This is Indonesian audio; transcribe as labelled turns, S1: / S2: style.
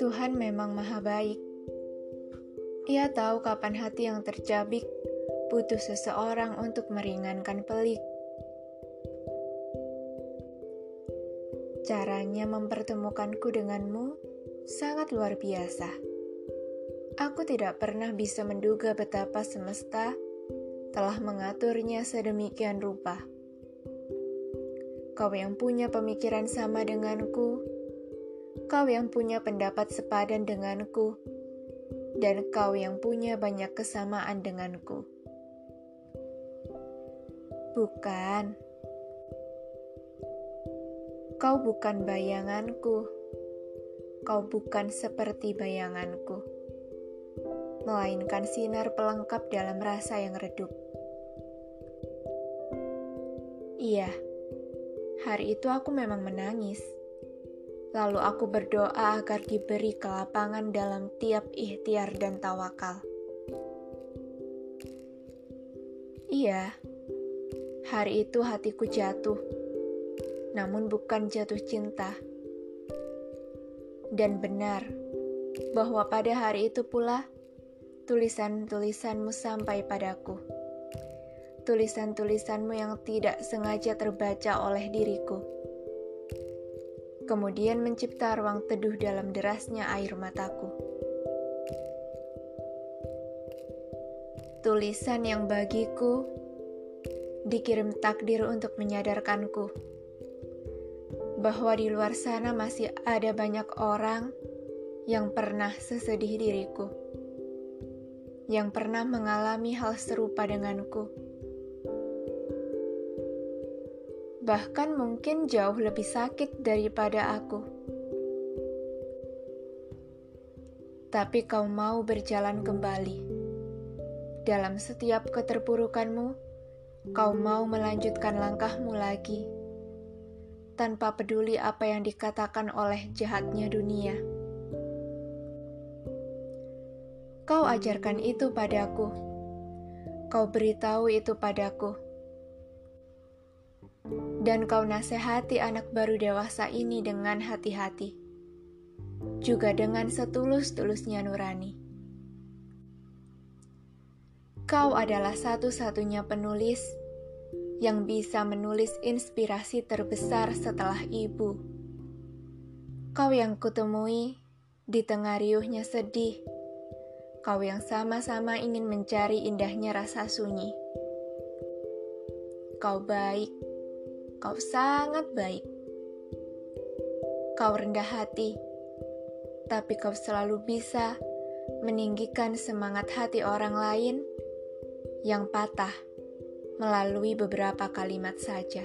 S1: Tuhan memang maha baik. Ia tahu kapan hati yang tercabik butuh seseorang untuk meringankan pelik. Caranya mempertemukanku denganmu sangat luar biasa. Aku tidak pernah bisa menduga betapa semesta telah mengaturnya sedemikian rupa. Kau yang punya pemikiran sama denganku, kau yang punya pendapat sepadan denganku, dan kau yang punya banyak kesamaan denganku. Bukan, kau bukan bayanganku, kau bukan seperti bayanganku, melainkan sinar pelengkap dalam rasa yang redup. Iya, hari itu aku memang menangis Lalu aku berdoa agar diberi kelapangan dalam tiap ikhtiar dan tawakal. Iya, hari itu hatiku jatuh, namun bukan jatuh cinta. Dan benar bahwa pada hari itu pula tulisan-tulisanmu sampai padaku. Tulisan-tulisanmu yang tidak sengaja terbaca oleh diriku kemudian mencipta ruang teduh dalam derasnya air mataku. Tulisan yang bagiku dikirim takdir untuk menyadarkanku bahwa di luar sana masih ada banyak orang yang pernah sesedih diriku, yang pernah mengalami hal serupa denganku bahkan mungkin jauh lebih sakit daripada aku. Tapi kau mau berjalan kembali. Dalam setiap keterpurukanmu, kau mau melanjutkan langkahmu lagi, tanpa peduli apa yang dikatakan oleh jahatnya dunia. Kau ajarkan itu padaku. Kau beritahu itu padaku dan kau nasihati anak baru dewasa ini dengan hati-hati, juga dengan setulus-tulusnya nurani. Kau adalah satu-satunya penulis yang bisa menulis inspirasi terbesar setelah ibu. Kau yang kutemui di tengah riuhnya sedih, kau yang sama-sama ingin mencari indahnya rasa sunyi. Kau baik Kau sangat baik. Kau rendah hati, tapi kau selalu bisa meninggikan semangat hati orang lain yang patah melalui beberapa kalimat saja.